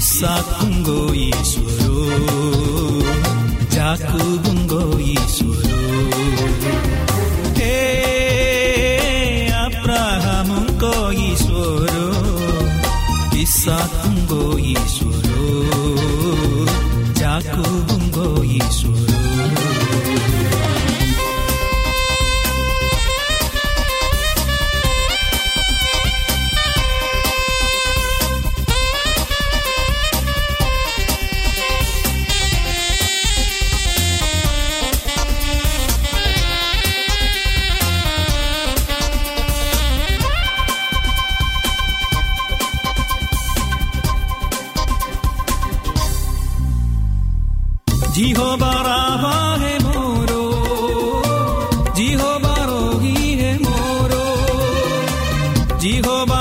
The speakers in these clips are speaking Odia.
ईसा तुंगो ईश्वरो जाकू बुंगो ईश्वर Jehovah.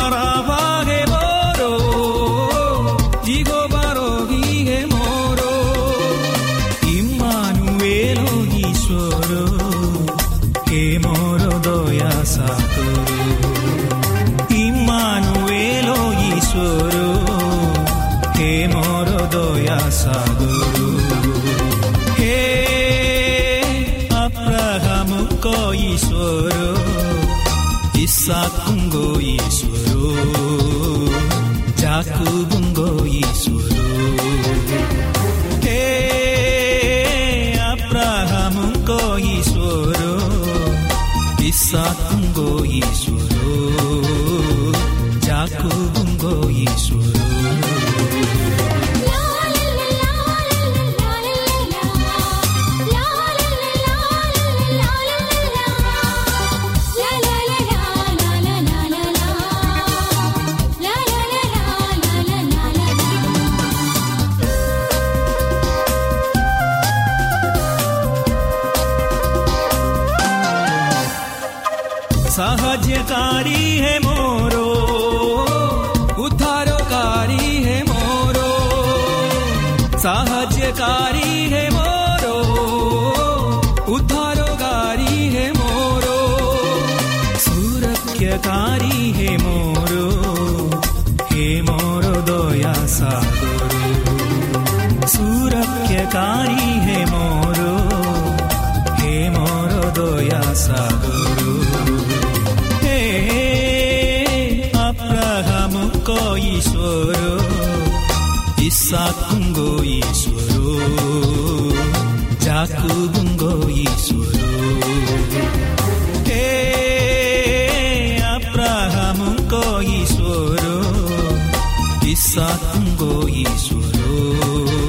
ସୁରକ୍ଷାକାରୀ ହେ ମୋର ହେ ମୋର ଦୟା ସାଗର ହେ ଆବ୍ରାହାମଙ୍କ ଈଶ୍ୱର ଇସାକୁଙ୍କ ଈଶ୍ୱର ଯାକୁବୁଙ୍କ ଈଶ୍ୱର ହେ ଆବ୍ରାହାମଙ୍କ ଈଶ୍ୱର ଇସାକୁଙ୍କ ଈଶ୍ୱର ଯାକୁବୁଙ୍କ ଈଶ୍ୱର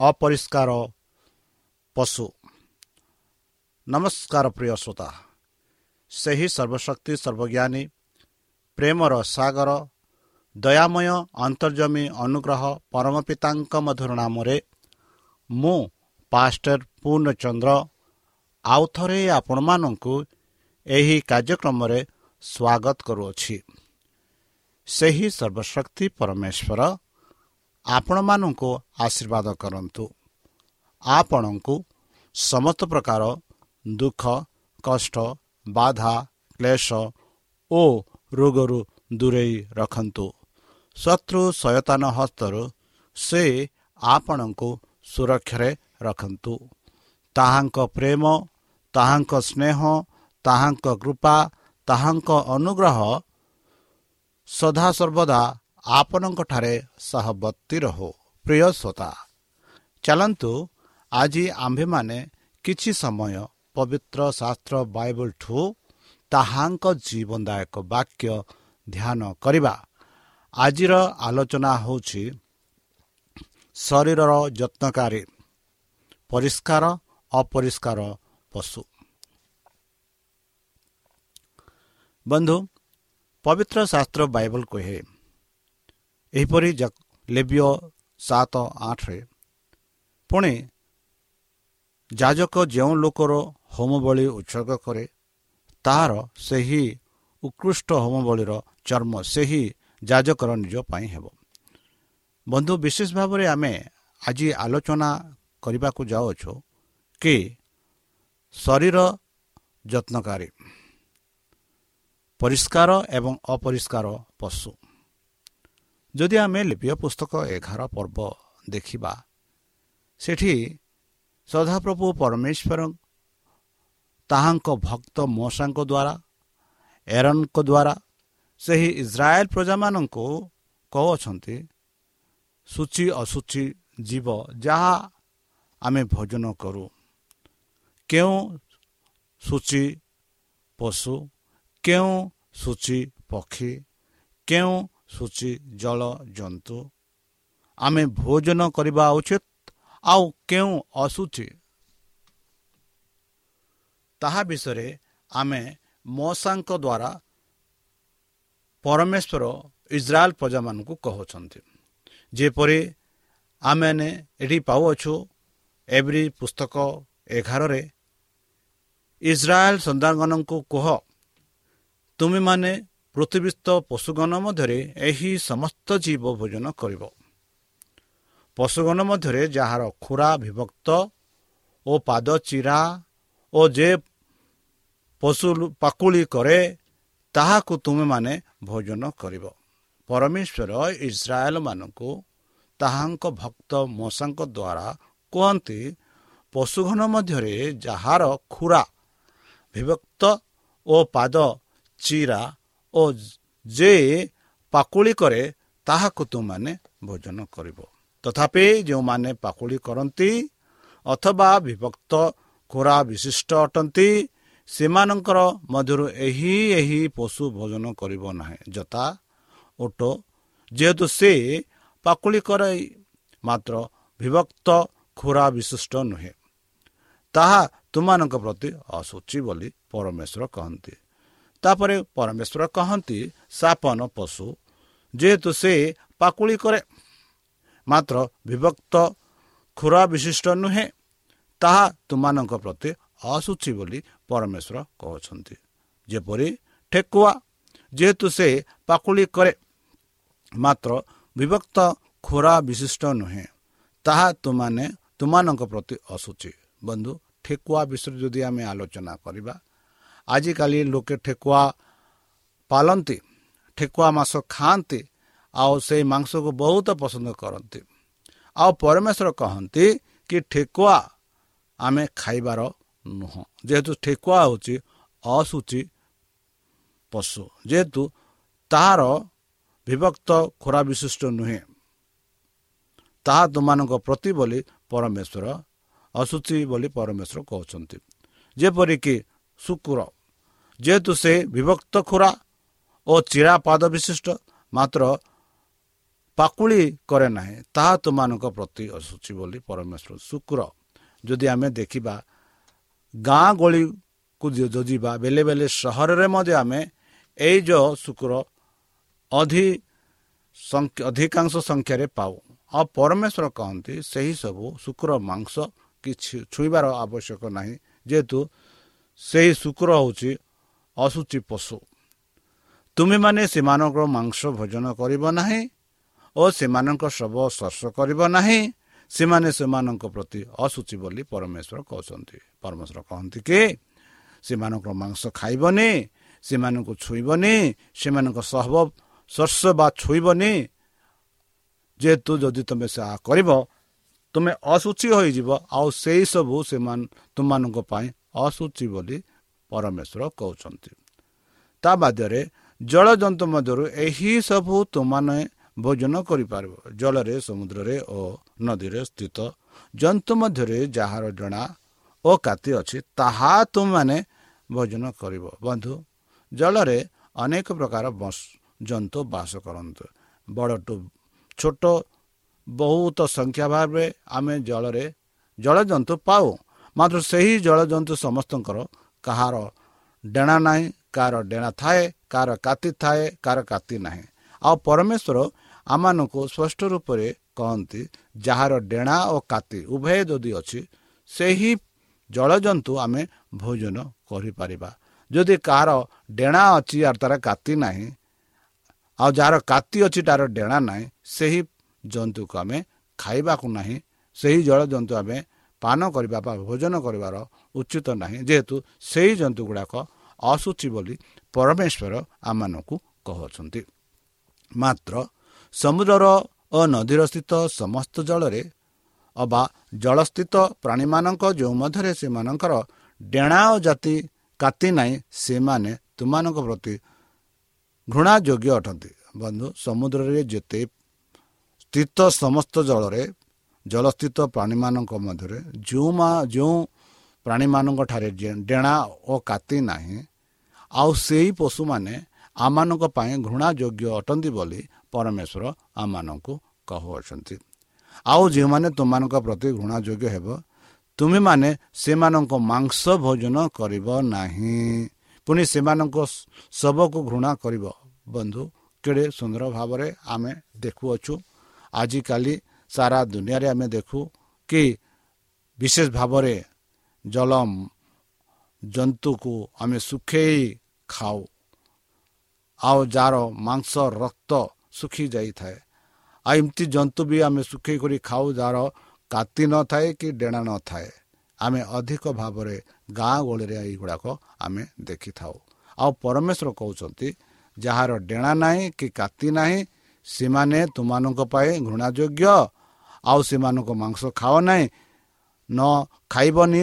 ଅପରିଷ୍କାର ପଶୁ। ନମସ୍କାର ପ୍ରିୟ ଶ୍ରୋତା। ସେହି ସର୍ବଶକ୍ତି ସର୍ବଜ୍ଞାନୀ ପ୍ରେମର ସାଗର ଦୟାମୟ ଅନ୍ତର୍ଜମୀ ଅନୁଗ୍ରହ ପରମ ପିତାଙ୍କ ମଧୁର ନାମରେ ମୁଁ ପାଷ୍ଟର ପୂର୍ଣ୍ଣଚନ୍ଦ୍ର ଆଉ ଥରେ ଆପଣମାନଙ୍କୁ ଏହି କାର୍ଯ୍ୟକ୍ରମରେ ସ୍ୱାଗତ କରୁଅଛି। ସେହି ସର୍ବଶକ୍ତି ପରମେଶ୍ୱର ଆପଣମାନଙ୍କୁ ଆଶୀର୍ବାଦ କରନ୍ତୁ। ଆପଣଙ୍କୁ ସମସ୍ତ ପ୍ରକାର ଦୁଃଖ କଷ୍ଟ ବାଧା କ୍ଲେଶ ଓ ରୋଗରୁ ଦୂରେଇ ରଖନ୍ତୁ। ଶତ୍ରୁ ସୟତାନ ହସ୍ତରୁ ସେ ଆପଣଙ୍କୁ ସୁରକ୍ଷାରେ ରଖନ୍ତୁ। ତାହାଙ୍କ ପ୍ରେମ ତାହାଙ୍କ ସ୍ନେହ ତାହାଙ୍କ କୃପା ତାହାଙ୍କ ଅନୁଗ୍ରହ ସଦାସର୍ବଦା ଆପଣଙ୍କଠାରେ ସହବର୍ତ୍ତୀ ରହୁ ପ୍ରିୟ ଶ୍ରୋତା। ଚାଲନ୍ତୁ ଆଜି ଆମ୍ଭେମାନେ କିଛି ସମୟ ପବିତ୍ର ଶାସ୍ତ୍ର ବାଇବଲଠୁ ତାହାଙ୍କ ଜୀବନଦାୟକ ବାକ୍ୟ ଧ୍ୟାନ କରିବା। ଆଜିର ଆଲୋଚନା ହେଉଛି ଶରୀରର ଯତ୍ନକାରୀ ପରିଷ୍କାର ଅପରିଷ୍କାର ପଶୁ। ବନ୍ଧୁ ପବିତ୍ର ଶାସ୍ତ୍ର ବାଇବଲ କୁହେ ଏହିପରି ଲେବିୟ ସାତ ଆଠରେ ପୁଣି ଯାଜକ ଯେଉଁ ଲୋକର ହୋମ ବଳି ଉତ୍ସର୍ଗ କରେ ତାହାର ସେହି ଉତ୍କୃଷ୍ଟ ହୋମ ବଳିର ଚର୍ମ ସେହି ଯାଜକର ନିଜ ପାଇଁ ହେବ। ବନ୍ଧୁ ବିଶେଷ ଭାବରେ ଆମେ ଆଜି ଆଲୋଚନା କରିବାକୁ ଯାଉଅଛୁ କି ଶରୀର ଯତ୍ନକାରୀ ପରିଷ୍କାର ଏବଂ ଅପରିଷ୍କାର ପଶୁ। ଯଦି ଆମେ ଲିପିୟ ପୁସ୍ତକ ଏଗାର ପର୍ବ ଦେଖିବା ସେଠି ସଦାପ୍ରଭୁ ପରମେଶ୍ୱର ତାହାଙ୍କ ଭକ୍ତ ମଶାଙ୍କ ଦ୍ୱାରା ଏରନଙ୍କ ଦ୍ୱାରା ସେହି ଇସ୍ରାଏଲ ପ୍ରଜାମାନଙ୍କୁ କହୁଅଛନ୍ତି ସୂଚି ଅସୂଚି ଜୀବ ଯାହା ଆମେ ଭୋଜନ କରୁ। କେଉଁ ସୂଚି ପଶୁ କେଉଁ ସୂଚି ପକ୍ଷୀ କେଉଁ ସୂଚି ଜଳ ଜନ୍ତୁ। ଆମେ ଭୋଜନ କରିବା ଉଚିତ ଆଉ କେଉଁ ଅସୂଚି ତାହା ବିଷୟରେ ଆମେ ମଶାଙ୍କ ଦ୍ୱାରା ପରମେଶ୍ୱର ଇସ୍ରାଏଲ ପ୍ରଜାମାନଙ୍କୁ କହୁଛନ୍ତି। ଯେପରି ଆମେମାନେ ଏଠି ପାଉଅଛୁ ଏଭ୍ରି ପୁସ୍ତକ ଏଗାରରେ ଇସ୍ରାଏଲ ସନ୍ତାନମାନଙ୍କୁ କୁହ ତୁମେମାନେ ପୃଥିବୀସ୍ଥ ପଶୁଗଣ ମଧ୍ୟରେ ଏହି ସମସ୍ତ ଜୀବ ଭୋଜନ କରିବ। ପଶୁଗଣ ମଧ୍ୟରେ ଯାହାର ଖୁରା ବିଭକ୍ତ ଓ ପାଦ ଚିରା ଓ ଯେ ପଶୁ ପାକୁଳି କରେ ତାହାକୁ ତୁମେମାନେ ଭୋଜନ କରିବ। ପରମେଶ୍ୱର ଇସ୍ରାଏଲମାନଙ୍କୁ ତାହାଙ୍କ ଭକ୍ତ ମଶାଙ୍କ ଦ୍ୱାରା କୁହନ୍ତି ପଶୁଘନ ମଧ୍ୟରେ ଯାହାର ଖୁରା ବିଭକ୍ତ ଓ ପାଦ ଚିରା ଓ ଯେ ପାକୁଳି କରେ ତାହାକୁ ତୁମାନେ ଭୋଜନ କରିବ। ତଥାପି ଯେଉଁମାନେ ପାକୁଳି କରନ୍ତି ଅଥବା ବିଭକ୍ତ ଖୋରା ବିଶିଷ୍ଟ ଅଟନ୍ତି ସେମାନଙ୍କର ମଧ୍ୟରୁ ଏହି ଏହି ପଶୁ ଭୋଜନ କରିବ ନାହିଁ। ଯଥା ଓଟ। ଯେହେତୁ ସେ ପାକୁଳି କରାଇ ମାତ୍ର ବିଭକ୍ତ ଖୋରା ବିଶିଷ୍ଟ ନୁହେଁ। ତାହା ତୁମାନଙ୍କ ପ୍ରତି ଅସୁଚି ବୋଲି ପରମେଶ୍ୱର କହନ୍ତି। ତାପରେ ପରମେଶ୍ୱର କହନ୍ତି ସାପନ ପଶୁ ଯେହେତୁ ସେ ପାକୁଳି କରେ ମାତ୍ର ବିଭକ୍ତ ଖୁରା ବିଶିଷ୍ଟ ନୁହେଁ ତାହା ତୁମାନଙ୍କ ପ୍ରତି ଆସୁଛି ବୋଲି ପରମେଶ୍ୱର କହୁଛନ୍ତି। ଯେପରି ଠେକୁଆ ଯେହେତୁ ସେ ପାକୁଳି କରେ ମାତ୍ର ବିଭକ୍ତ ଖୋରା ବିଶିଷ୍ଟ ନୁହେଁ ତାହା ତୁମାନେ ତୁମାନଙ୍କ ପ୍ରତି ଆସୁଛି ବନ୍ଧୁ ଠେକୁଆ ବିଷୟରେ ଯଦି ଆମେ ଆଲୋଚନା କରିବା ଆଜିକାଲି ଲୋକେ ଠେକୁଆ ପାଲନ୍ତି ଠେକୁଆ ମାସ ଖାଆନ୍ତି ଆଉ ସେଇ ମାଂସକୁ ବହୁତ ପସନ୍ଦ କରନ୍ତି। ଆଉ ପରମେଶ୍ୱର କହନ୍ତି କି ଠେକୁଆ ଆମେ ଖାଇବାର ନୁହଁ। ଯେହେତୁ ଠେକୁଆ ହେଉଛି ଅସୁଚି ପଶୁ ଯେହେତୁ ତାହାର ବିଭକ୍ତ ଖୋରା ବିଶିଷ୍ଟ ନୁହେଁ। ତାହା ତୁମାନଙ୍କ ପ୍ରତି ବୋଲି ପରମେଶ୍ୱର ଅସୁଚି ବୋଲି ପରମେଶ୍ୱର କହୁଛନ୍ତି। ଯେପରିକି ଶୁକୁର ଯେହେତୁ ସେ ବିଭକ୍ତ ଖୋରା ଓ ଚିରା ପାଦ ବିଶିଷ୍ଟ ମାତ୍ର ପାକୁଳି କରେ ନାହିଁ ତାହା ତୁମାନଙ୍କ ପ୍ରତି ଆସୁଛି ବୋଲି ପରମେଶ୍ୱର ଶୁକ୍ର ଯଦି ଆମେ ଦେଖିବା ଗାଁ ଗଳିକୁ ଯିବା ବେଲେ ବେଲେ ସହରରେ ମଧ୍ୟ ଆମେ ଏଇ ଯେଉଁ ଶୁକ୍ର ଅଧି ଅଧିକାଂଶ ସଂଖ୍ୟାରେ ପାଉ। ଆଉ ପରମେଶ୍ୱର କହନ୍ତି ସେହି ସବୁ ଶୁକ୍ର ମାଂସ କିଛି ଛୁଇଁବାର ଆବଶ୍ୟକ ନାହିଁ ଯେହେତୁ ସେହି ଶୁକ୍ର ହେଉଛି ଅସୁଚି ପଶୁ। ତୁମେମାନେ ସେମାନଙ୍କର ମାଂସ ଭୋଜନ କରିବ ନାହିଁ ଓ ସେମାନଙ୍କ ଶବ ସ୍ପର୍ଶ କରିବ ନାହିଁ। ସେମାନେ ସେମାନଙ୍କ ପ୍ରତି ଅସୁଚି ବୋଲି ପରମେଶ୍ୱର କହୁଛନ୍ତି। ପରମେଶ୍ୱର କହନ୍ତି କି ସେମାନଙ୍କର ମାଂସ ଖାଇବନି ସେମାନଙ୍କୁ ଛୁଇଁବନି ସେମାନଙ୍କ ସହବ ସ୍ପର୍ଶ ବା ଛୁଇଁବନି। ଯେହେତୁ ଯଦି ତୁମେ ସେହା କରିବ ତୁମେ ଅସୁଚି ହୋଇଯିବ। ଆଉ ସେଇ ସବୁ ସେମାନେ ତୁମମାନଙ୍କ ପାଇଁ ଅସୁଚି ବୋଲି ପରମେଶ୍ୱର କହୁଛନ୍ତି। ତା ବାଦ୍ୟରେ ଜଳଜନ୍ତୁ ମଧ୍ୟରୁ ଏହି ସବୁ ତୁମାନେ ଭୋଜନ କରିପାରିବ। ଜଳରେ ସମୁଦ୍ରରେ ଓ ନଦୀରେ ସ୍ଥିତ ଜନ୍ତୁ ମଧ୍ୟରେ ଯାହାର ଜଣା ଓ କାତି ଅଛି ତାହା ତୁମମାନେ ଭୋଜନ କରିବ। ବନ୍ଧୁ ଜଳରେ ଅନେକ ପ୍ରକାର ଜନ୍ତୁ ବାସ କରନ୍ତୁ। ବଡ଼ଠୁ ଛୋଟ ବହୁତ ସଂଖ୍ୟା ଭାବେ ଆମେ ଜଳରେ ଜଳଜନ୍ତୁ ପାଉ। ମାତ୍ର ସେହି ଜଳଜନ୍ତୁ ସମସ୍ତଙ୍କର କାହାର ଡେଣା ନାହିଁ କାହାର ଡେଣା ଥାଏ କାହାର କାତି ଥାଏ କାହାର କାତି ନାହିଁ। ଆଉ ପରମେଶ୍ୱର ଆମମାନଙ୍କୁ ସ୍ପଷ୍ଟ ରୂପରେ କହନ୍ତି ଯାହାର ଡେଣା ଓ କାତି ଉଭୟ ଯଦି ଅଛି ସେହି ଜଳଜନ୍ତୁ ଆମେ ଭୋଜନ କରିପାରିବା। ଯଦି କାହାର ଡେଣା ଅଛି ଆଉ ତାର କାତି ନାହିଁ ଆଉ ଯାହାର କାତି ଅଛି ତାର ଡେଣା ନାହିଁ ସେହି ଜନ୍ତୁକୁ ଆମେ ଖାଇବାକୁ ନାହିଁ ସେହି ଜଳଜନ୍ତୁ ଆମେ ପାନ କରିବା ବା ଭୋଜନ କରିବାର ଉଚିତ ନାହିଁ। ଯେହେତୁ ସେହି ଜନ୍ତୁ ଗୁଡ଼ାକ ଅସୁଚି ବୋଲି ପରମେଶ୍ୱର ଆମମାନଙ୍କୁ କହୁଛନ୍ତି। ମାତ୍ର ସମୁଦ୍ରର ଓ ନଦୀର ସ୍ଥିତ ସମସ୍ତ ଜଳରେ ଅବା ଜଳସ୍ଥିତ ପ୍ରାଣୀମାନଙ୍କ ଯେଉଁ ମଧ୍ୟରେ ସେମାନଙ୍କର ଡେଣା ଓ ଜାତି କାତି ନାହିଁ ସେମାନେ ତୁମାନଙ୍କ ପ୍ରତି ଘୃଣା ଯୋଗ୍ୟ ଅଟନ୍ତି। ବନ୍ଧୁ ସମୁଦ୍ରରେ ଯେତେ ସ୍ଥିତ ସମସ୍ତ ଜଳରେ ଜଳସ୍ଥିତ ପ୍ରାଣୀମାନଙ୍କ ମଧ୍ୟରେ ଯେଉଁ ଯେଉଁ ପ୍ରାଣୀମାନଙ୍କ ଠାରେ ଡେଣା ଓ କାତି ନାହିଁ ଆଉ ସେହି ପଶୁମାନେ ଆମମାନଙ୍କ ପାଇଁ ଘୃଣା ଯୋଗ୍ୟ ଅଟନ୍ତି ବୋଲି ପରମେଶ୍ୱର ଆମମାନଙ୍କୁ କହୁଅଛନ୍ତି। ଆଉ ଯେଉଁମାନେ ତୁମମାନଙ୍କ ପ୍ରତି ଘୃଣା ଯୋଗ୍ୟ ହେବ ତୁମେମାନେ ସେମାନଙ୍କ ମାଂସ ଭୋଜନ କରିବ ନାହିଁ। ପୁଣି ସେମାନଙ୍କ ଶବକୁ ଘୃଣା କରିବ। ବନ୍ଧୁ କେଡ଼େ ସୁନ୍ଦର ଭାବରେ ଆମେ ଦେଖୁଅଛୁ। ଆଜିକାଲି ସାରା ଦୁନିଆରେ ଆମେ ଦେଖୁ କି ବିଶେଷ ଭାବରେ ଜଳ ଜନ୍ତୁକୁ ଆମେ ଶୁଖେଇ ଖାଉ। ଆଉ ଯାହାର ମାଂସ ରକ୍ତ ଶୁଖି ଯାଇଥାଏ। ଆଉ ଏମିତି ଜନ୍ତୁ ବି ଆମେ ଶୁଖେଇ କରି ଖାଉ ଯାହାର କାତି ନଥାଏ କି ଡେଣା ନଥାଏ। ଆମେ ଅଧିକ ଭାବରେ ଗାଁ ଗହଳିରେ ଏଇଗୁଡ଼ାକ ଆମେ ଦେଖିଥାଉ। ଆଉ ପରମେଶ୍ୱର କହୁଛନ୍ତି ଯାହାର ଡେଣା ନାହିଁ କି କାତି ନାହିଁ ସେମାନେ ତୁମମାନଙ୍କ ପାଇଁ ଘୃଣାଯୋଗ୍ୟ ଆଉ ସେମାନଙ୍କ ମାଂସ ଖାଅ ନାହିଁ ନ ଖାଇବନି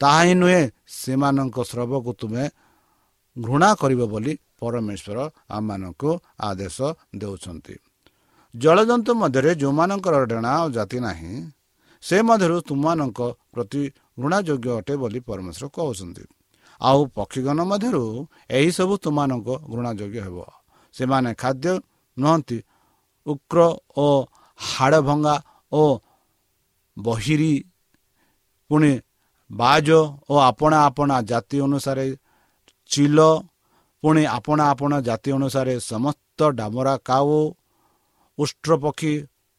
ତାହା ହିଁ ନୁହେଁ ସେମାନଙ୍କ ସ୍ରବକୁ ତୁମେ ଘୃଣା କରିବ ବୋଲି ପରମେଶ୍ୱର ଆମମାନଙ୍କୁ ଆଦେଶ ଦେଉଛନ୍ତି। ଜଳଜନ୍ତୁ ମଧ୍ୟରେ ଯେଉଁମାନଙ୍କର ଡେଣା ଜାତି ନାହିଁ ସେ ମଧ୍ୟରୁ ତୁମମାନଙ୍କ ପ୍ରତି ଘୃଣାଯୋଗ୍ୟ ଅଟେ ବୋଲି ପରମେଶ୍ୱର କହୁଛନ୍ତି। ଆଉ ପକ୍ଷୀଗଣ ମଧ୍ୟରୁ ଏହିସବୁ ତୁମମାନଙ୍କ ଘୃଣାଯୋଗ୍ୟ ହେବ। ସେମାନେ ଖାଦ୍ୟ ନୁହନ୍ତି ଉକ୍ର ଓ ହାଡ଼ ଭଙ୍ଗା ଓ ବହିରି ପୁଣି ବାଜ ଓ ଆପଣା ଆପଣା ଜାତି ଅନୁସାରେ ଚିଲ ପୁଣି ଆପଣା ଆପଣା ଜାତି ଅନୁସାରେ ସମସ୍ତ ଡାମରା କାଉ ଉଷ୍ଟ୍ର ପକ୍ଷୀ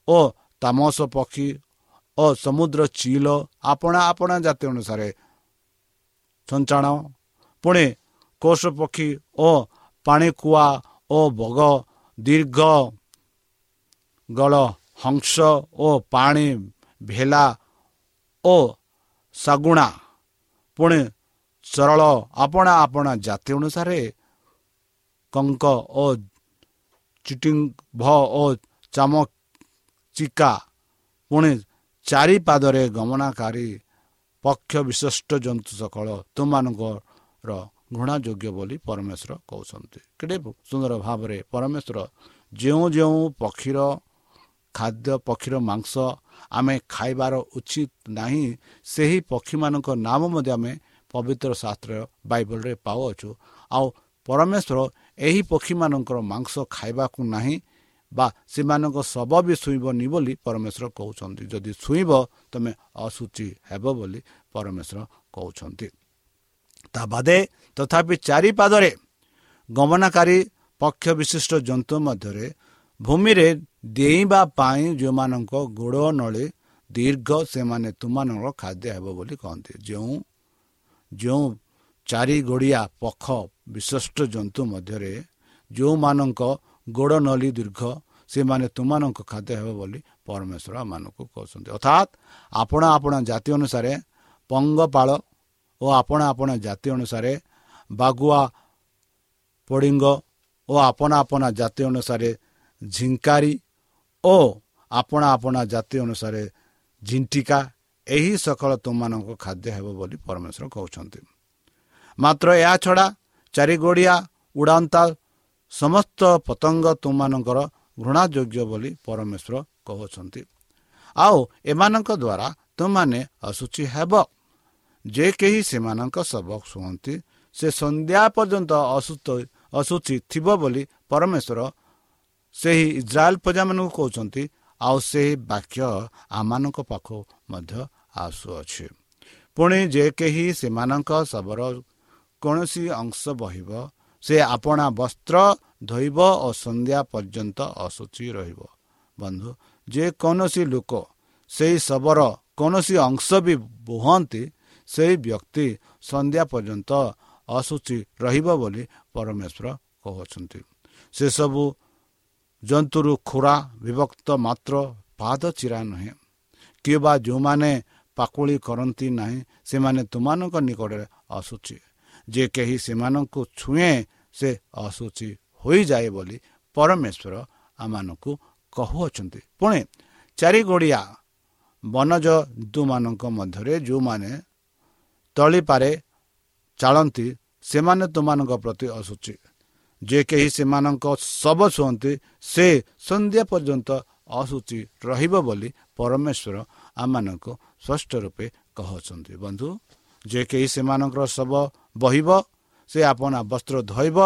ଓ ତାମସ ପକ୍ଷୀ ଓ ସମୁଦ୍ର ଚିଲ ଆପଣା ଆପଣା ଜାତି ଅନୁସାରେ ସଞ୍ଚାଣ ପୁଣି କୋଷ ପକ୍ଷୀ ଓ ପାଣିକୁଆ ଓ ବଗ ଦୀର୍ଘ ଗଳ ହଂସ ଓ ପାଣି ଭେଲା ଓ ଶାଗୁଣା ପୁଣି ସରଳ ଆପଣା ଆପଣା ଜାତି ଅନୁସାରେ କଙ୍କ ଓ ଚିଟିଙ୍ଗ ଓ ଚାମ ଚିକା ପୁଣି ଚାରି ପାଦରେ ଗମନାକାରୀ ପକ୍ଷ ବିଶିଷ୍ଟ ଜନ୍ତୁ ସକଳ ତୁମମାନଙ୍କର ଘୃଣା ଯୋଗ୍ୟ ବୋଲି ପରମେଶ୍ୱର କହୁଛନ୍ତି। କେତେ ସୁନ୍ଦର ଭାବରେ ପରମେଶ୍ୱର ଯେଉଁ ଯେଉଁ ପକ୍ଷୀର ଖାଦ୍ୟ ପକ୍ଷୀର ମାଂସ ଆମେ ଖାଇବାର ଉଚିତ ନାହିଁ ସେହି ପକ୍ଷୀମାନଙ୍କ ନାମ ମଧ୍ୟ ଆମେ ପବିତ୍ର ଶାସ୍ତ୍ର ବାଇବଲରେ ପାଉଅଛୁ। ଆଉ ପରମେଶ୍ୱର ଏହି ପକ୍ଷୀମାନଙ୍କର ମାଂସ ଖାଇବାକୁ ନାହିଁ ବା ସେମାନଙ୍କ ଶବ ବି ଛୁଇଁବନି ବୋଲି ପରମେଶ୍ୱର କହୁଛନ୍ତି। ଯଦି ଛୁଇଁବ ତୁମେ ଅଶୁଚି ହେବ ବୋଲି ପରମେଶ୍ୱର କହୁଛନ୍ତି। ତା ବାଦେ ତଥାପି ଚାରିପାଦରେ ଗମନାକାରୀ ପକ୍ଷ ବିଶିଷ୍ଟ ଜନ୍ତୁ ମଧ୍ୟରେ ଭୂମିରେ ଡେଇଁବା ପାଇଁ ଯେଉଁମାନଙ୍କ ଗୋଡ଼ ନଳି ଦୀର୍ଘ ସେମାନେ ତୁମମାନଙ୍କର ଖାଦ୍ୟ ହେବ ବୋଲି କହନ୍ତି। ଯେଉଁ ଯେଉଁ ଚାରି ଗୋଡ଼ିଆ ପଖ ବିଶିଷ୍ଟ ଜନ୍ତୁ ମଧ୍ୟରେ ଯେଉଁମାନଙ୍କ ଗୋଡ଼ ନଲି ଦୀର୍ଘ ସେମାନେ ତୁମମାନଙ୍କ ଖାଦ୍ୟ ହେବ ବୋଲି ପରମେଶ୍ୱର ମାନଙ୍କୁ କହୁଛନ୍ତି। ଅର୍ଥାତ୍ ଆପଣ ଆପଣ ଜାତି ଅନୁସାରେ ପଙ୍ଗପାଳ ଓ ଆପଣ ଆପଣ ଜାତି ଅନୁସାରେ ବାଗୁଆ ପଡ଼ିଙ୍ଗ ଓ ଆପଣା ଆପଣା ଜାତି ଅନୁସାରେ ଝିଙ୍କାରୀ ଓ ଆପଣା ଆପଣା ଜାତି ଅନୁସାରେ ଝିଣ୍ଟିକା ଏହି ସକଳ ତୁମମାନଙ୍କ ଖାଦ୍ୟ ହେବ ବୋଲି ପରମେଶ୍ୱର କହୁଛନ୍ତି। ମାତ୍ର ଏହା ଛଡ଼ା ଚାରିଗୋଡ଼ିଆ ଉଡ଼ାନ୍ତା ସମସ୍ତ ପତଙ୍ଗ ତୁମମାନଙ୍କର ଘୃଣା ଯୋଗ୍ୟ ବୋଲି ପରମେଶ୍ୱର କହୁଛନ୍ତି। ଆଉ ଏମାନଙ୍କ ଦ୍ୱାରା ତୁମମାନେ ଅଶୁଚି ହେବ। ଯେ କେହି ସେମାନଙ୍କ ସବକ ଶୁଣନ୍ତି ସେ ସନ୍ଧ୍ୟା ପର୍ଯ୍ୟନ୍ତ ଅସୁସ୍ଥ ଅଶୁଚି ଥିବ ବୋଲି ପରମେଶ୍ୱର ସେହି ଇସ୍ରାଏଲ ପ୍ରଜାମାନଙ୍କୁ କହୁଛନ୍ତି ଆଉ ସେହି ବାକ୍ୟ ଆମମାନଙ୍କ ପାଖକୁ ମଧ୍ୟ ଆସୁଅଛି। ପୁଣି ଯେ କେହି ସେମାନଙ୍କ ଶବର କୌଣସି ଅଂଶ ବହିବ ସେ ଆପଣା ବସ୍ତ୍ର ଧୋଇବ ଓ ସନ୍ଧ୍ୟା ପର୍ଯ୍ୟନ୍ତ ଅଶୁଚି ରହିବ। ବନ୍ଧୁ ଯେକୌଣସି ଲୋକ ସେହି ଶବର କୌଣସି ଅଂଶ ବି ବୁହନ୍ତି ସେହି ବ୍ୟକ୍ତି ସନ୍ଧ୍ୟା ପର୍ଯ୍ୟନ୍ତ ଅଶୁଚି ରହିବ ବୋଲି ପରମେଶ୍ୱର କହୁଅଛନ୍ତି ସେସବୁ ଜନ୍ତୁରୁ ଖୁରା ବିଭକ୍ତ ମାତ୍ର ପାଦ ଚିରା ନୁହେଁ। କିମ୍ବା ଯେଉଁମାନେ ପାକୁଳି କରନ୍ତି ନାହିଁ ସେମାନେ ତୁମାନଙ୍କ ନିକଟରେ ଆସୁଛି। ଯେ କେହି ସେମାନଙ୍କୁ ଛୁଏଁ ସେ ଅଶୁଚି ହୋଇଯାଏ ବୋଲି ପରମେଶ୍ୱର ଆମମାନଙ୍କୁ କହୁଅଛନ୍ତି। ପୁଣି ଚାରିଗୋଡ଼ିଆ ବନଜ ଜନ୍ତୁମାନଙ୍କ ମଧ୍ୟରେ ଯେଉଁମାନେ ତଳିପାରେ ଚାଳନ୍ତି ସେମାନେ ତୁମାନଙ୍କ ପ୍ରତି ଆସୁଛି। ଯେ କେହି ସେମାନଙ୍କ ଶବ ଛୁଅନ୍ତି ସେ ସନ୍ଧ୍ୟା ପର୍ଯ୍ୟନ୍ତ ଅଶୁଚି ରହିବ ବୋଲି ପରମେଶ୍ୱର ଆମମାନଙ୍କୁ ସ୍ପଷ୍ଟ ରୂପେ କହୁଛନ୍ତି। ବନ୍ଧୁ ଯେ କେହି ସେମାନଙ୍କର ଶବ ବହିବ ସେ ଆପଣ ବସ୍ତ୍ର ଧୋଇବ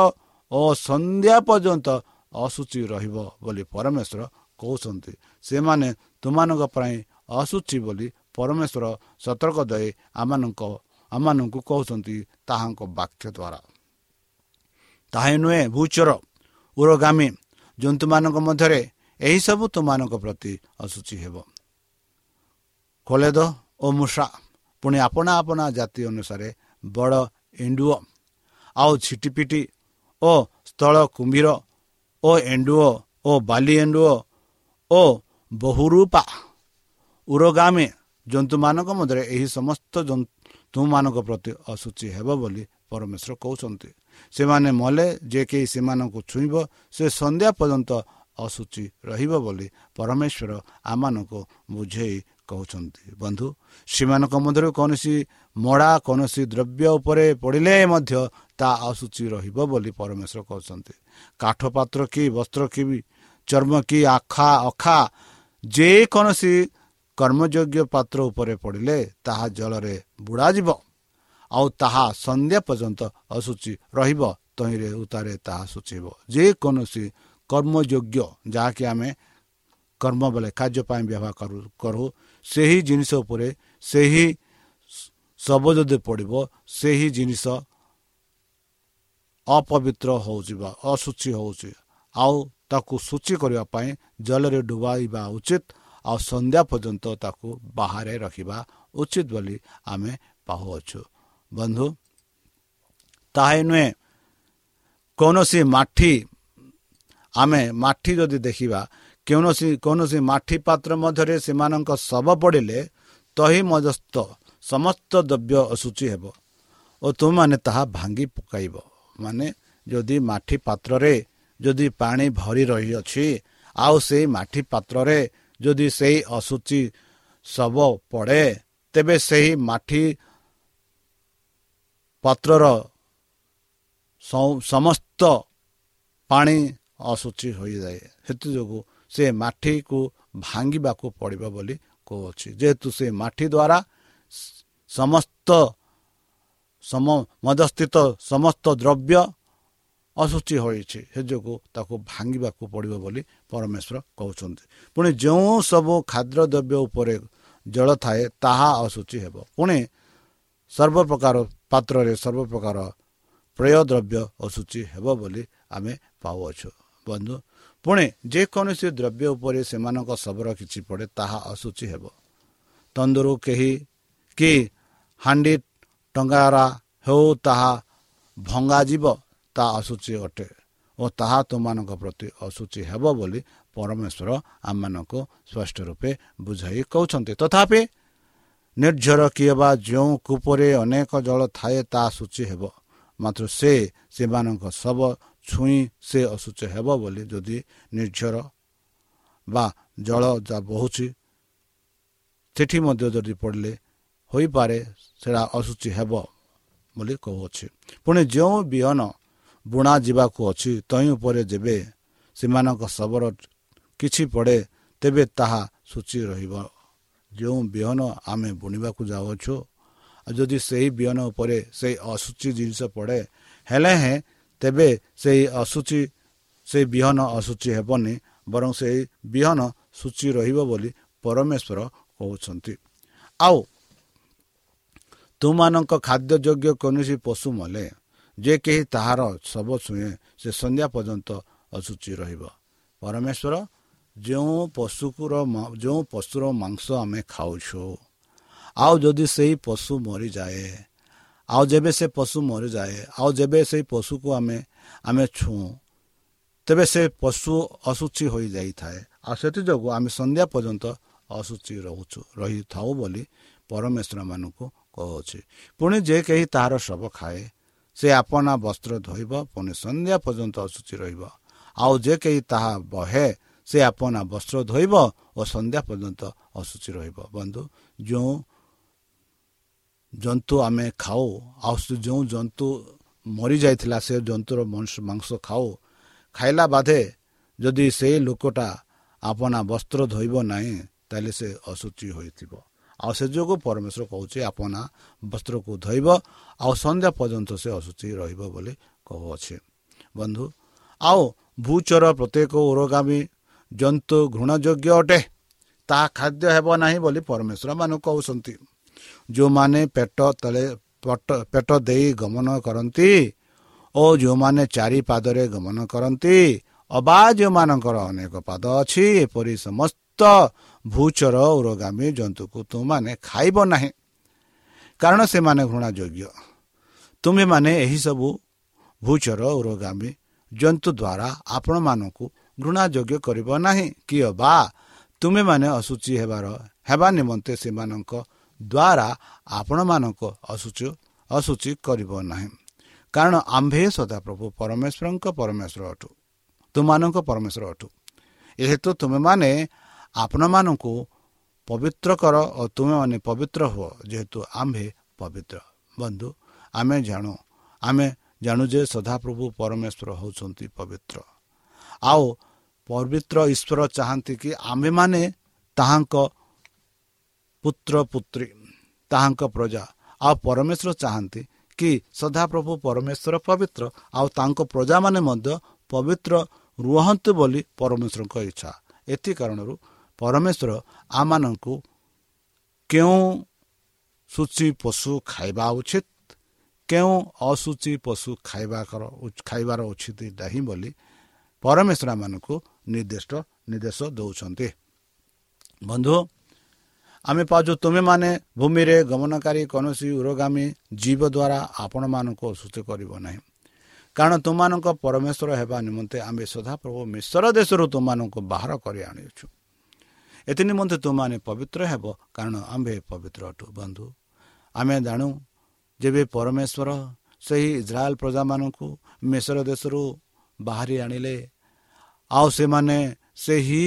ଓ ସନ୍ଧ୍ୟା ପର୍ଯ୍ୟନ୍ତ ଅଶୁଚି ରହିବ ବୋଲି ପରମେଶ୍ୱର କହୁଛନ୍ତି। ସେମାନେ ତୁମାନଙ୍କ ପାଇଁ ଅଶୁଚି ବୋଲି ପରମେଶ୍ୱର ସତର୍କ ଦେଇ ଆମମାନଙ୍କ ଆମମାନଙ୍କୁ କହୁଛନ୍ତି ତାହାଙ୍କ ବାକ୍ୟ ଦ୍ୱାରା ତାହା ନୁହେଁ ଭୂଚର ଉରଗାମୀ ଜନ୍ତୁମାନଙ୍କ ମଧ୍ୟରେ ଏହିସବୁ ତୁମାନଙ୍କ ପ୍ରତି ଅଶୁଚି ହେବ। କୋଲେଦ ଓ ମୂଷା ପୁଣି ଆପଣା ଆପଣା ଜାତି ଅନୁସାରେ ବଡ଼ ଏଣ୍ଡୁଅ ଆଉ ଛିଟିପିଟି ଓ ସ୍ଥଳ କୁମ୍ଭୀର ଓ ଏଣ୍ଡୁଅ ଓ ବାଲି ଏଣ୍ଡୁଅ ଓ ବହୁରୂପା ଉରଗାମୀ ଜନ୍ତୁମାନଙ୍କ ମଧ୍ୟରେ ଏହି ସମସ୍ତ ତୁମମାନଙ୍କ ପ୍ରତି ଅଶୁଚି ହେବ ବୋଲି ପରମେଶ୍ୱର କହୁଛନ୍ତି। ସେମାନେ ମଲେ ଯେ କେହି ସେମାନଙ୍କୁ ଛୁଇଁବ ସେ ସନ୍ଧ୍ୟା ପର୍ଯ୍ୟନ୍ତ ଅଶୁଚି ରହିବ ବୋଲି ପରମେଶ୍ୱର ଆମମାନଙ୍କୁ ବୁଝେଇ କହୁଛନ୍ତି। ବନ୍ଧୁ ସେମାନଙ୍କ ମଧ୍ୟରୁ କୌଣସି ମଡ଼ା କୌଣସି ଦ୍ରବ୍ୟ ଉପରେ ପଡ଼ିଲେ ମଧ୍ୟ ତାହା ଅଶୁଚି ରହିବ ବୋଲି ପରମେଶ୍ୱର କହୁଛନ୍ତି। କାଠ ପାତ୍ର କି ବସ୍ତ୍ର କି ଚର୍ମ କି ଆଖା ଅଖା ଯେକୌଣସି କର୍ମଯୋଗ୍ୟ ପାତ୍ର ଉପରେ ପଡ଼ିଲେ ତାହା ଜଳରେ ବୁଡ଼ାଯିବ। ଆଉ ତାହା ସନ୍ଧ୍ୟା ପର୍ଯ୍ୟନ୍ତ ଅଶୁଚି ରହିବ ତହିଁରେ ଉତାରେ ତାହା ସୂଚେଇବ ଯେକୌଣସି କର୍ମଯୋଗ୍ୟ ଯାହାକି ଆମେ କର୍ମ ବେଳେ କାର୍ଯ୍ୟ ପାଇଁ ବ୍ୟବହାର କରୁ କରୁ ସେହି ଜିନିଷ ଉପରେ ସେହି ଶବ ଯଦି ପଡ଼ିବ ସେହି ଜିନିଷ ଅପବିତ୍ର ହେଉଛି ବା ଅଶୁଚି ହେଉଛି ଆଉ ତାକୁ ସୂଚୀ କରିବା ପାଇଁ ଜଳରେ ଡୁବାଇବା ଉଚିତ ଆଉ ସନ୍ଧ୍ୟା ପର୍ଯ୍ୟନ୍ତ ତାକୁ ବାହାରେ ରଖିବା ଉଚିତ ବୋଲି ଆମେ ପାଉଅଛୁ। ବନ୍ଧୁ ତାହା ନୁହେଁ କୌଣସି ମାଠି ଆମେ ମାଠି ଯଦି ଦେଖିବା କୌଣସି କୌଣସି ମାଠି ପାତ୍ର ମଧ୍ୟରେ ସେମାନଙ୍କ ଶବ ପଡ଼ିଲେ ତହି ମଧ୍ୟସ୍ଥ ସମସ୍ତ ଦ୍ରବ୍ୟ ଅଶୁଚି ହେବ ଓ ତୁମମାନେ ତାହା ଭାଙ୍ଗି ପକାଇବ। ମାନେ ଯଦି ମାଠି ପାତ୍ରରେ ଯଦି ପାଣି ଭରି ରହିଅଛି ଆଉ ସେଇ ମାଠି ପାତ୍ରରେ ଯଦି ସେଇ ଅଶୁଚି ଶବ ପଡ଼େ ତେବେ ସେହି ମାଠି ପାତ୍ରର ସମସ୍ତ ପାଣି ଅଶୁଚି ହୋଇଯାଏ। ସେଥିଯୋଗୁଁ ସେ ମାଠିକୁ ଭାଙ୍ଗିବାକୁ ପଡ଼ିବ ବୋଲି କହୁଅଛି। ଯେହେତୁ ସେ ମାଠି ଦ୍ୱାରା ସମସ୍ତ ସମ ମଧ୍ୟସ୍ଥିତ ସମସ୍ତ ଦ୍ରବ୍ୟ ଅଶୁଚି ହୋଇଛି ସେ ଯୋଗୁଁ ତାକୁ ଭାଙ୍ଗିବାକୁ ପଡ଼ିବ ବୋଲି ପରମେଶ୍ୱର କହୁଛନ୍ତି। ପୁଣି ଯେଉଁ ସବୁ ଖାଦ୍ୟ ଦ୍ରବ୍ୟ ଉପରେ ଜଳ ଥାଏ ତାହା ଅଶୁଚି ହେବ। ପୁଣି ସର୍ବପ୍ରକାର ପାତ୍ରରେ ସର୍ବପ୍ରକାର ପ୍ରେୟ ଦ୍ରବ୍ୟ ଅଶୁଚି ହେବ ବୋଲି ଆମେ ପାଉଅଛୁ। ବନ୍ଧୁ ପୁଣି ଯେକୌଣସି ଦ୍ରବ୍ୟ ଉପରେ ସେମାନଙ୍କ ଶବର କିଛି ପଡ଼େ ତାହା ଅଶୁଚି ହେବ। ତନ୍ଦୁରୁ କେହି କି ହାଣ୍ଡି ଟଙ୍ଗାରା ହେଉ ତାହା ଭଙ୍ଗାଯିବ ତାହା ଅଶୁଚି ଅଟେ ଓ ତାହା ତୁମମାନଙ୍କ ପ୍ରତି ଅଶୁଚି ହେବ ବୋଲି ପରମେଶ୍ୱର ଆମମାନଙ୍କୁ ସ୍ପଷ୍ଟ ରୂପେ ବୁଝାଇ କହୁଛନ୍ତି। ତଥାପି ନିର୍ଝର କିଏ ବା ଯେଉଁ କୂପରେ ଅନେକ ଜଳ ଥାଏ ତାହା ସୂଚୀ ହେବ। ମାତ୍ର ସେ ସେମାନଙ୍କ ଶବ ଛୁଇଁ ସେ ଅଶୁଚ ହେବ ବୋଲି ଯଦି ନିର୍ଝର ବା ଜଳ ଯା ବହୁଛି ସେଠି ମଧ୍ୟ ଯଦି ପଡ଼ିଲେ ହୋଇପାରେ ସେଟା ଅଶୁଚି ହେବ ବୋଲି କହୁଅଛି। ପୁଣି ଯେଉଁ ବିହନ ବୁଣା ଯିବାକୁ ଅଛି ତହିଁ ଉପରେ ଯେବେ ସେମାନଙ୍କ ଶବର କିଛି ପଡ଼େ ତେବେ ତାହା ସୂଚି ରହିବ। ଯେଉଁ ବିହନ ଆମେ ବୁଣିବାକୁ ଯାଉଅଛୁ ଆଉ ଯଦି ସେହି ବିହନ ଉପରେ ସେଇ ଅଶୁଚି ଜିନିଷ ପଡ଼େ ହେଲେ ହେଁ ତେବେ ସେହି ଅଶୁଚି ସେଇ ବିହନ ଅଶୁଚି ହେବନି ବରଂ ସେହି ବିହନ ସୂଚି ରହିବ ବୋଲି ପରମେଶ୍ୱର କହୁଛନ୍ତି। ଆଉ ତୁମାନଙ୍କ ଖାଦ୍ୟ ଯୋଗ୍ୟ କୌଣସି ପଶୁ ମଲେ ଯେ କେହି ତାହାର ଶବ ଛୁଏଁ ସେ ସନ୍ଧ୍ୟା ପର୍ଯ୍ୟନ୍ତ ଅଶୁଚି ରହିବ। ପରମେଶ୍ୱର ଯେଉଁ ପଶୁକୁର ଯେଉଁ ପଶୁର ମାଂସ ଆମେ ଖାଉଛୁ ଆଉ ଯଦି ସେହି ପଶୁ ମରିଯାଏ ଆଉ ଯେବେ ସେ ପଶୁ ମରିଯାଏ ଆଉ ଯେବେ ସେଇ ପଶୁକୁ ଆମେ ଆମେ ଛୁଁ ତେବେ ସେ ପଶୁ ଅଶୁଚି ହୋଇଯାଇଥାଏ। ଆଉ ସେଥିଯୋଗୁଁ ଆମେ ସନ୍ଧ୍ୟା ପର୍ଯ୍ୟନ୍ତ ଅଶୁଚି ରହୁଛୁ ରହିଥାଉ ବୋଲି ପରମେଶ୍ୱରମାନଙ୍କୁ କହୁଅଛି ପୁଣି ଯେ କେହି ତାହାର ଶବ ଖାଏ ସେ ଆପଣା ବସ୍ତ୍ର ଧୋଇବ ପୁଣି ସନ୍ଧ୍ୟା ପର୍ଯ୍ୟନ୍ତ ଅଶୁଚି ରହିବ। ଆଉ ଯେ କେହି ତାହା ବହେ ସେ ଆପଣା ବସ୍ତ୍ର ଧୋଇବ ଓ ସନ୍ଧ୍ୟା ପର୍ଯ୍ୟନ୍ତ ଅଶୁଚି ରହିବ। ବନ୍ଧୁ ଯେଉଁ ଜନ୍ତୁ ଆମେ ଖାଉ ଆଉ ଯେଉଁ ଜନ୍ତୁ ମରିଯାଇଥିଲା ସେ ଜନ୍ତୁର ମାଂସ ଖାଉ ଖାଇଲା ବାଦେ ଯଦି ସେଇ ଲୋକଟା ଆପଣା ବସ୍ତ୍ର ଧୋଇବ ନାହିଁ ତାହେଲେ ସେ ଅଶୁଚି ହୋଇଥିବ। ଆଉ ସେ ଯୋଗୁଁ ପରମେଶ୍ୱର କହୁଛି ଆପଣା ବସ୍ତ୍ରକୁ ଧୋଇବ ଆଉ ସନ୍ଧ୍ୟା ପର୍ଯ୍ୟନ୍ତ ସେ ଅଶୁଚି ରହିବ ବୋଲି କହୁଅଛି। ବନ୍ଧୁ ଆଉ ଭୂଚର ପ୍ରତ୍ୟେକ ଉରଗାମୀ ଜନ୍ତୁ ଘୃଣଯୋଗ୍ୟ ଅଟେ। ତାହା ଖାଦ୍ୟ ହେବ ନାହିଁ ବୋଲି ପରମେଶ୍ୱର ମାନଙ୍କୁ କହୁଛନ୍ତି। ଯେଉଁମାନେ ପେଟ ତଳେ ପେଟ ଦେଇ ଗମନ କରନ୍ତି ଓ ଯେଉଁମାନେ ଚାରି ପାଦରେ ଗମନ କରନ୍ତି ଅବା ଯେଉଁମାନଙ୍କର ଅନେକ ପାଦ ଅଛି ଏପରି ସମସ୍ତ ଭୂଚର ଉରଗାମୀ ଜନ୍ତୁକୁ ତୁମମାନେ ଖାଇବ ନାହିଁ। କାରଣ ସେମାନେ ଘୃଣା ଯୋଗ୍ୟ ତୁମେମାନେ ଏହିସବୁ ଭୂଚର ଉରଗାମୀ ଜନ୍ତୁ ଦ୍ୱାରା ଆପଣମାନଙ୍କୁ ଘୃଣା ଯୋଗ୍ୟ କରିବ ନାହିଁ। କିଏ ବା ତୁମେମାନେ ଅଶୁଚି ହେବାର ହେବା ନିମନ୍ତେ ସେମାନଙ୍କ ଦ୍ୱାରା ଆପଣମାନଙ୍କ ଅଶୁଚି ଅଶୁଚି କରିବ ନାହିଁ। କାରଣ ଆମ୍ଭେ ସଦାପ୍ରଭୁ ପରମେଶ୍ୱରଙ୍କ ପରମେଶ୍ୱର ଅଟୁ ତୁମମାନଙ୍କ ପରମେଶ୍ୱର ଅଟୁ। ଏହେତୁ ତୁମେମାନେ ଆପଣମାନଙ୍କୁ ପବିତ୍ର କର ଓ ତୁମେମାନେ ପବିତ୍ର ହୁଅ ଯେହେତୁ ଆମ୍ଭେ ପବିତ୍ର। ବନ୍ଧୁ ଆମେ ଜାଣୁ ଆମେ ଜାଣୁ ଯେ ସଦାପ୍ରଭୁ ପରମେଶ୍ୱର ହେଉଛନ୍ତି ପବିତ୍ର। ଆଉ ପବିତ୍ର ଈଶ୍ୱର ଚାହାନ୍ତି କି ଆମ୍ଭେମାନେ ତାହାଙ୍କ ପୁତ୍ର ପୁତ୍ରୀ ତାହାଙ୍କ ପ୍ରଜା ଆଉ ପରମେଶ୍ୱର ଚାହାନ୍ତି କି ସଦାପ୍ରଭୁ ପରମେଶ୍ୱର ପବିତ୍ର ଆଉ ତାଙ୍କ ପ୍ରଜାମାନେ ମଧ୍ୟ ପବିତ୍ର ରୁହନ୍ତୁ ବୋଲି ପରମେଶ୍ୱରଙ୍କ ଇଚ୍ଛା। ଏଥି କାରଣରୁ ପରମେଶ୍ୱର ଆମମାନଙ୍କୁ କେଉଁ ସୂଚୀ ପଶୁ ଖାଇବା ଉଚିତ କେଉଁ ଅସୂଚୀ ପଶୁ ଖାଇବା ଖାଇବାର ଉଚିତ ନାହିଁ ବୋଲି ପରମେଶ୍ୱର ମାନଙ୍କୁ ନିର୍ଦ୍ଦିଷ୍ଟ ନିର୍ଦ୍ଦେଶ ଦେଉଛନ୍ତି। ବନ୍ଧୁ ଆମେ ପାଉଛୁ ତୁମେମାନେ ଭୂମିରେ ଗମନକାରୀ କୌଣସି ଉରଗାମୀ ଜୀବ ଦ୍ୱାରା ଆପଣମାନଙ୍କୁ ଅସୁସ୍ଥ କରିବ ନାହିଁ। କାରଣ ତୁମମାନଙ୍କ ପରମେଶ୍ୱର ହେବା ନିମନ୍ତେ ଆମେ ସଦାପ୍ରଭୁ ମିଶ୍ର ଦେଶରୁ ତୁମମାନଙ୍କୁ ବାହାର କରି ଆଣିଅଛୁ ଏଥି ନିମନ୍ତେ ତୁମମାନେ ପବିତ୍ର ହେବ କାରଣ ଆମ୍ଭେ ପବିତ୍ର ଅଟୁ ବନ୍ଧୁ। ଆମେ ଜାଣୁ ଯେବେ ପରମେଶ୍ୱର ସେହି ଇସ୍ରାଏଲ ପ୍ରଜାମାନଙ୍କୁ ମିଶ୍ର ଦେଶରୁ ବାହାରି ଆଣିଲେ ଆଉ ସେମାନେ ସେହି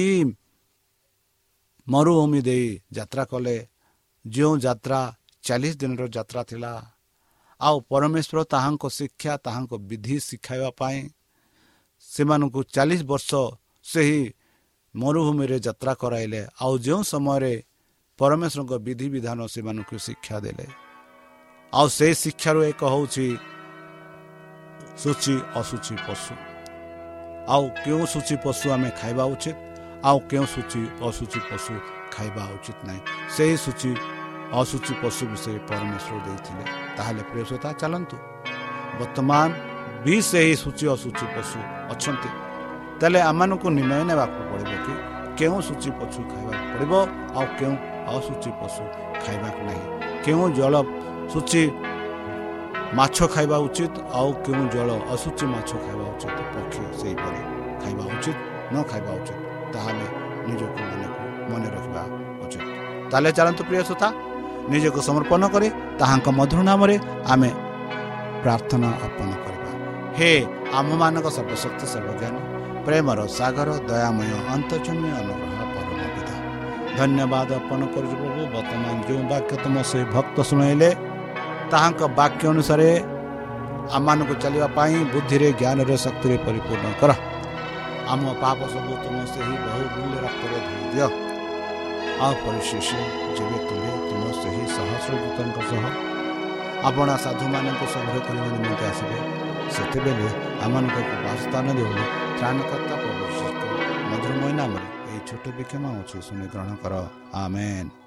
ମରୁଭୂମି ଦେଇ ଯାତ୍ରା କଲେ। ଯେଉଁ ଯାତ୍ରା ଚାଳିଶ ଦିନର ଯାତ୍ରା ଥିଲା ଆଉ ପରମେଶ୍ୱର ତାହାଙ୍କ ଶିକ୍ଷା ତାହାଙ୍କ ବିଧି ଶିଖାଇବା ପାଇଁ ସେମାନଙ୍କୁ ଚାଳିଶ ବର୍ଷ ସେହି ମରୁଭୂମିରେ ଯାତ୍ରା କରାଇଲେ। ଆଉ ଯେଉଁ ସମୟରେ ପରମେଶ୍ୱରଙ୍କ ବିଧିବିଧାନ ସେମାନଙ୍କୁ ଶିକ୍ଷା ଦେଲେ। ଆଉ ସେ ଶିକ୍ଷାରୁ ଏକ ହେଉଛି ସୂଚୀ ଅଶୁଚି ପଶୁ। ଆଉ କେଉଁ ସୂଚୀ ପଶୁ ଆମେ ଖାଇବା ଉଚିତ? ଆଉ କେଉଁ ସୂଚୀ ଅଶୁଚି ପଶୁ ଖାଇବା ଉଚିତ ନାହିଁ? ସେହି ସୂଚୀ ଅଶୁଚି ପଶୁ ବିଷୟରେ ପରମେଶ୍ୱର ଦେଇଥିଲେ। ତାହେଲେ ପ୍ରିୟସତା ଚାଲନ୍ତୁ। ବର୍ତ୍ତମାନ ବି ସେହି ସୂଚୀ ଅଶୁଚି ପଶୁ ଅଛନ୍ତି। ତାହେଲେ ଆମମାନଙ୍କୁ ନିର୍ଣ୍ଣୟ ନେବାକୁ ପଡ଼ିବ କି? କେଉଁ ସୂଚୀ ପଶୁ ଖାଇବାକୁ ପଡ଼ିବ? ଆଉ କେଉଁ ଅଶୁଚି ପଶୁ ଖାଇବାକୁ ନାହିଁ? କେଉଁ ଜଳ ସୂଚୀ ମାଛ ଖାଇବା ଉଚିତ ଆଉ କେଉଁ ଜଳ ଅଶୁଚି ମାଛ ଖାଇବା ଉଚିତ ପକ୍ଷୀ ସେହିପରି ଖାଇବା ଉଚିତ ନ ଖାଇବା ଉଚିତ ତାହେଲେ ନିଜକୁ ମନେକୁ ମନେ ରଖିବା ଉଚିତ। ତାହେଲେ ଚାଲନ୍ତୁ ପ୍ରିୟ ଶ୍ରୋତା ନିଜକୁ ସମର୍ପଣ କରି ତାହାଙ୍କ ମଧୁର ନାମରେ ଆମେ ପ୍ରାର୍ଥନା ଅର୍ପଣ କରିବା। ହେ ଆମମାନଙ୍କ ସର୍ବଶକ୍ତି ସର୍ବଜ୍ଞାନୀ ପ୍ରେମର ସାଗର ଦୟାମୟ ଅନ୍ତର୍ଜମୀ ଅନୁଗ୍ରହ ପରମ ପିତା ଧନ୍ୟବାଦ ଅର୍ପଣ କରୁଛୁ ପ୍ରଭୁ ବର୍ତ୍ତମାନ ଯେଉଁ ବାକ୍ୟ ତୁମ ସେ ଭକ୍ତ ଶୁଣାଇଲେ ତାହାଙ୍କ ବାକ୍ୟ ଅନୁସାରେ ଆମମାନଙ୍କୁ ଚାଲିବା ପାଇଁ ବୁଦ୍ଧିରେ ଜ୍ଞାନରେ ଶକ୍ତିରେ ପରିପୂର୍ଣ୍ଣ କର। ଆମ ପାପ ସବୁ ତୁମ ସେହି ବହୁ ମୂଲ୍ୟ ରକ୍ତରେ ଧୋଇ ଦିଅ। ଆଉ ପରିଶେଷ ଯେବେ ତୁମେ ତୁମ ସେହି ସହସ୍ର ଦୂତଙ୍କ ସହ ଆପଣ ସାଧୁମାନଙ୍କୁ ସଂଗ୍ରହ କରିବା ନିମନ୍ତେ ଆସିବେ ସେତେବେଳେ ଆମମାନଙ୍କୁ ଏକ ବାସସ୍ଥାନ ଦେଉନି। ତ୍ରାଣକର୍ତ୍ତା ପ୍ରଭୁ ମଧୁରମୟ ନାମରେ ଏହି ଛୋଟ ବିକ୍ଷମ ଅଛି ଶୁଣି ଗ୍ରହଣ କର। ଆମେନ୍।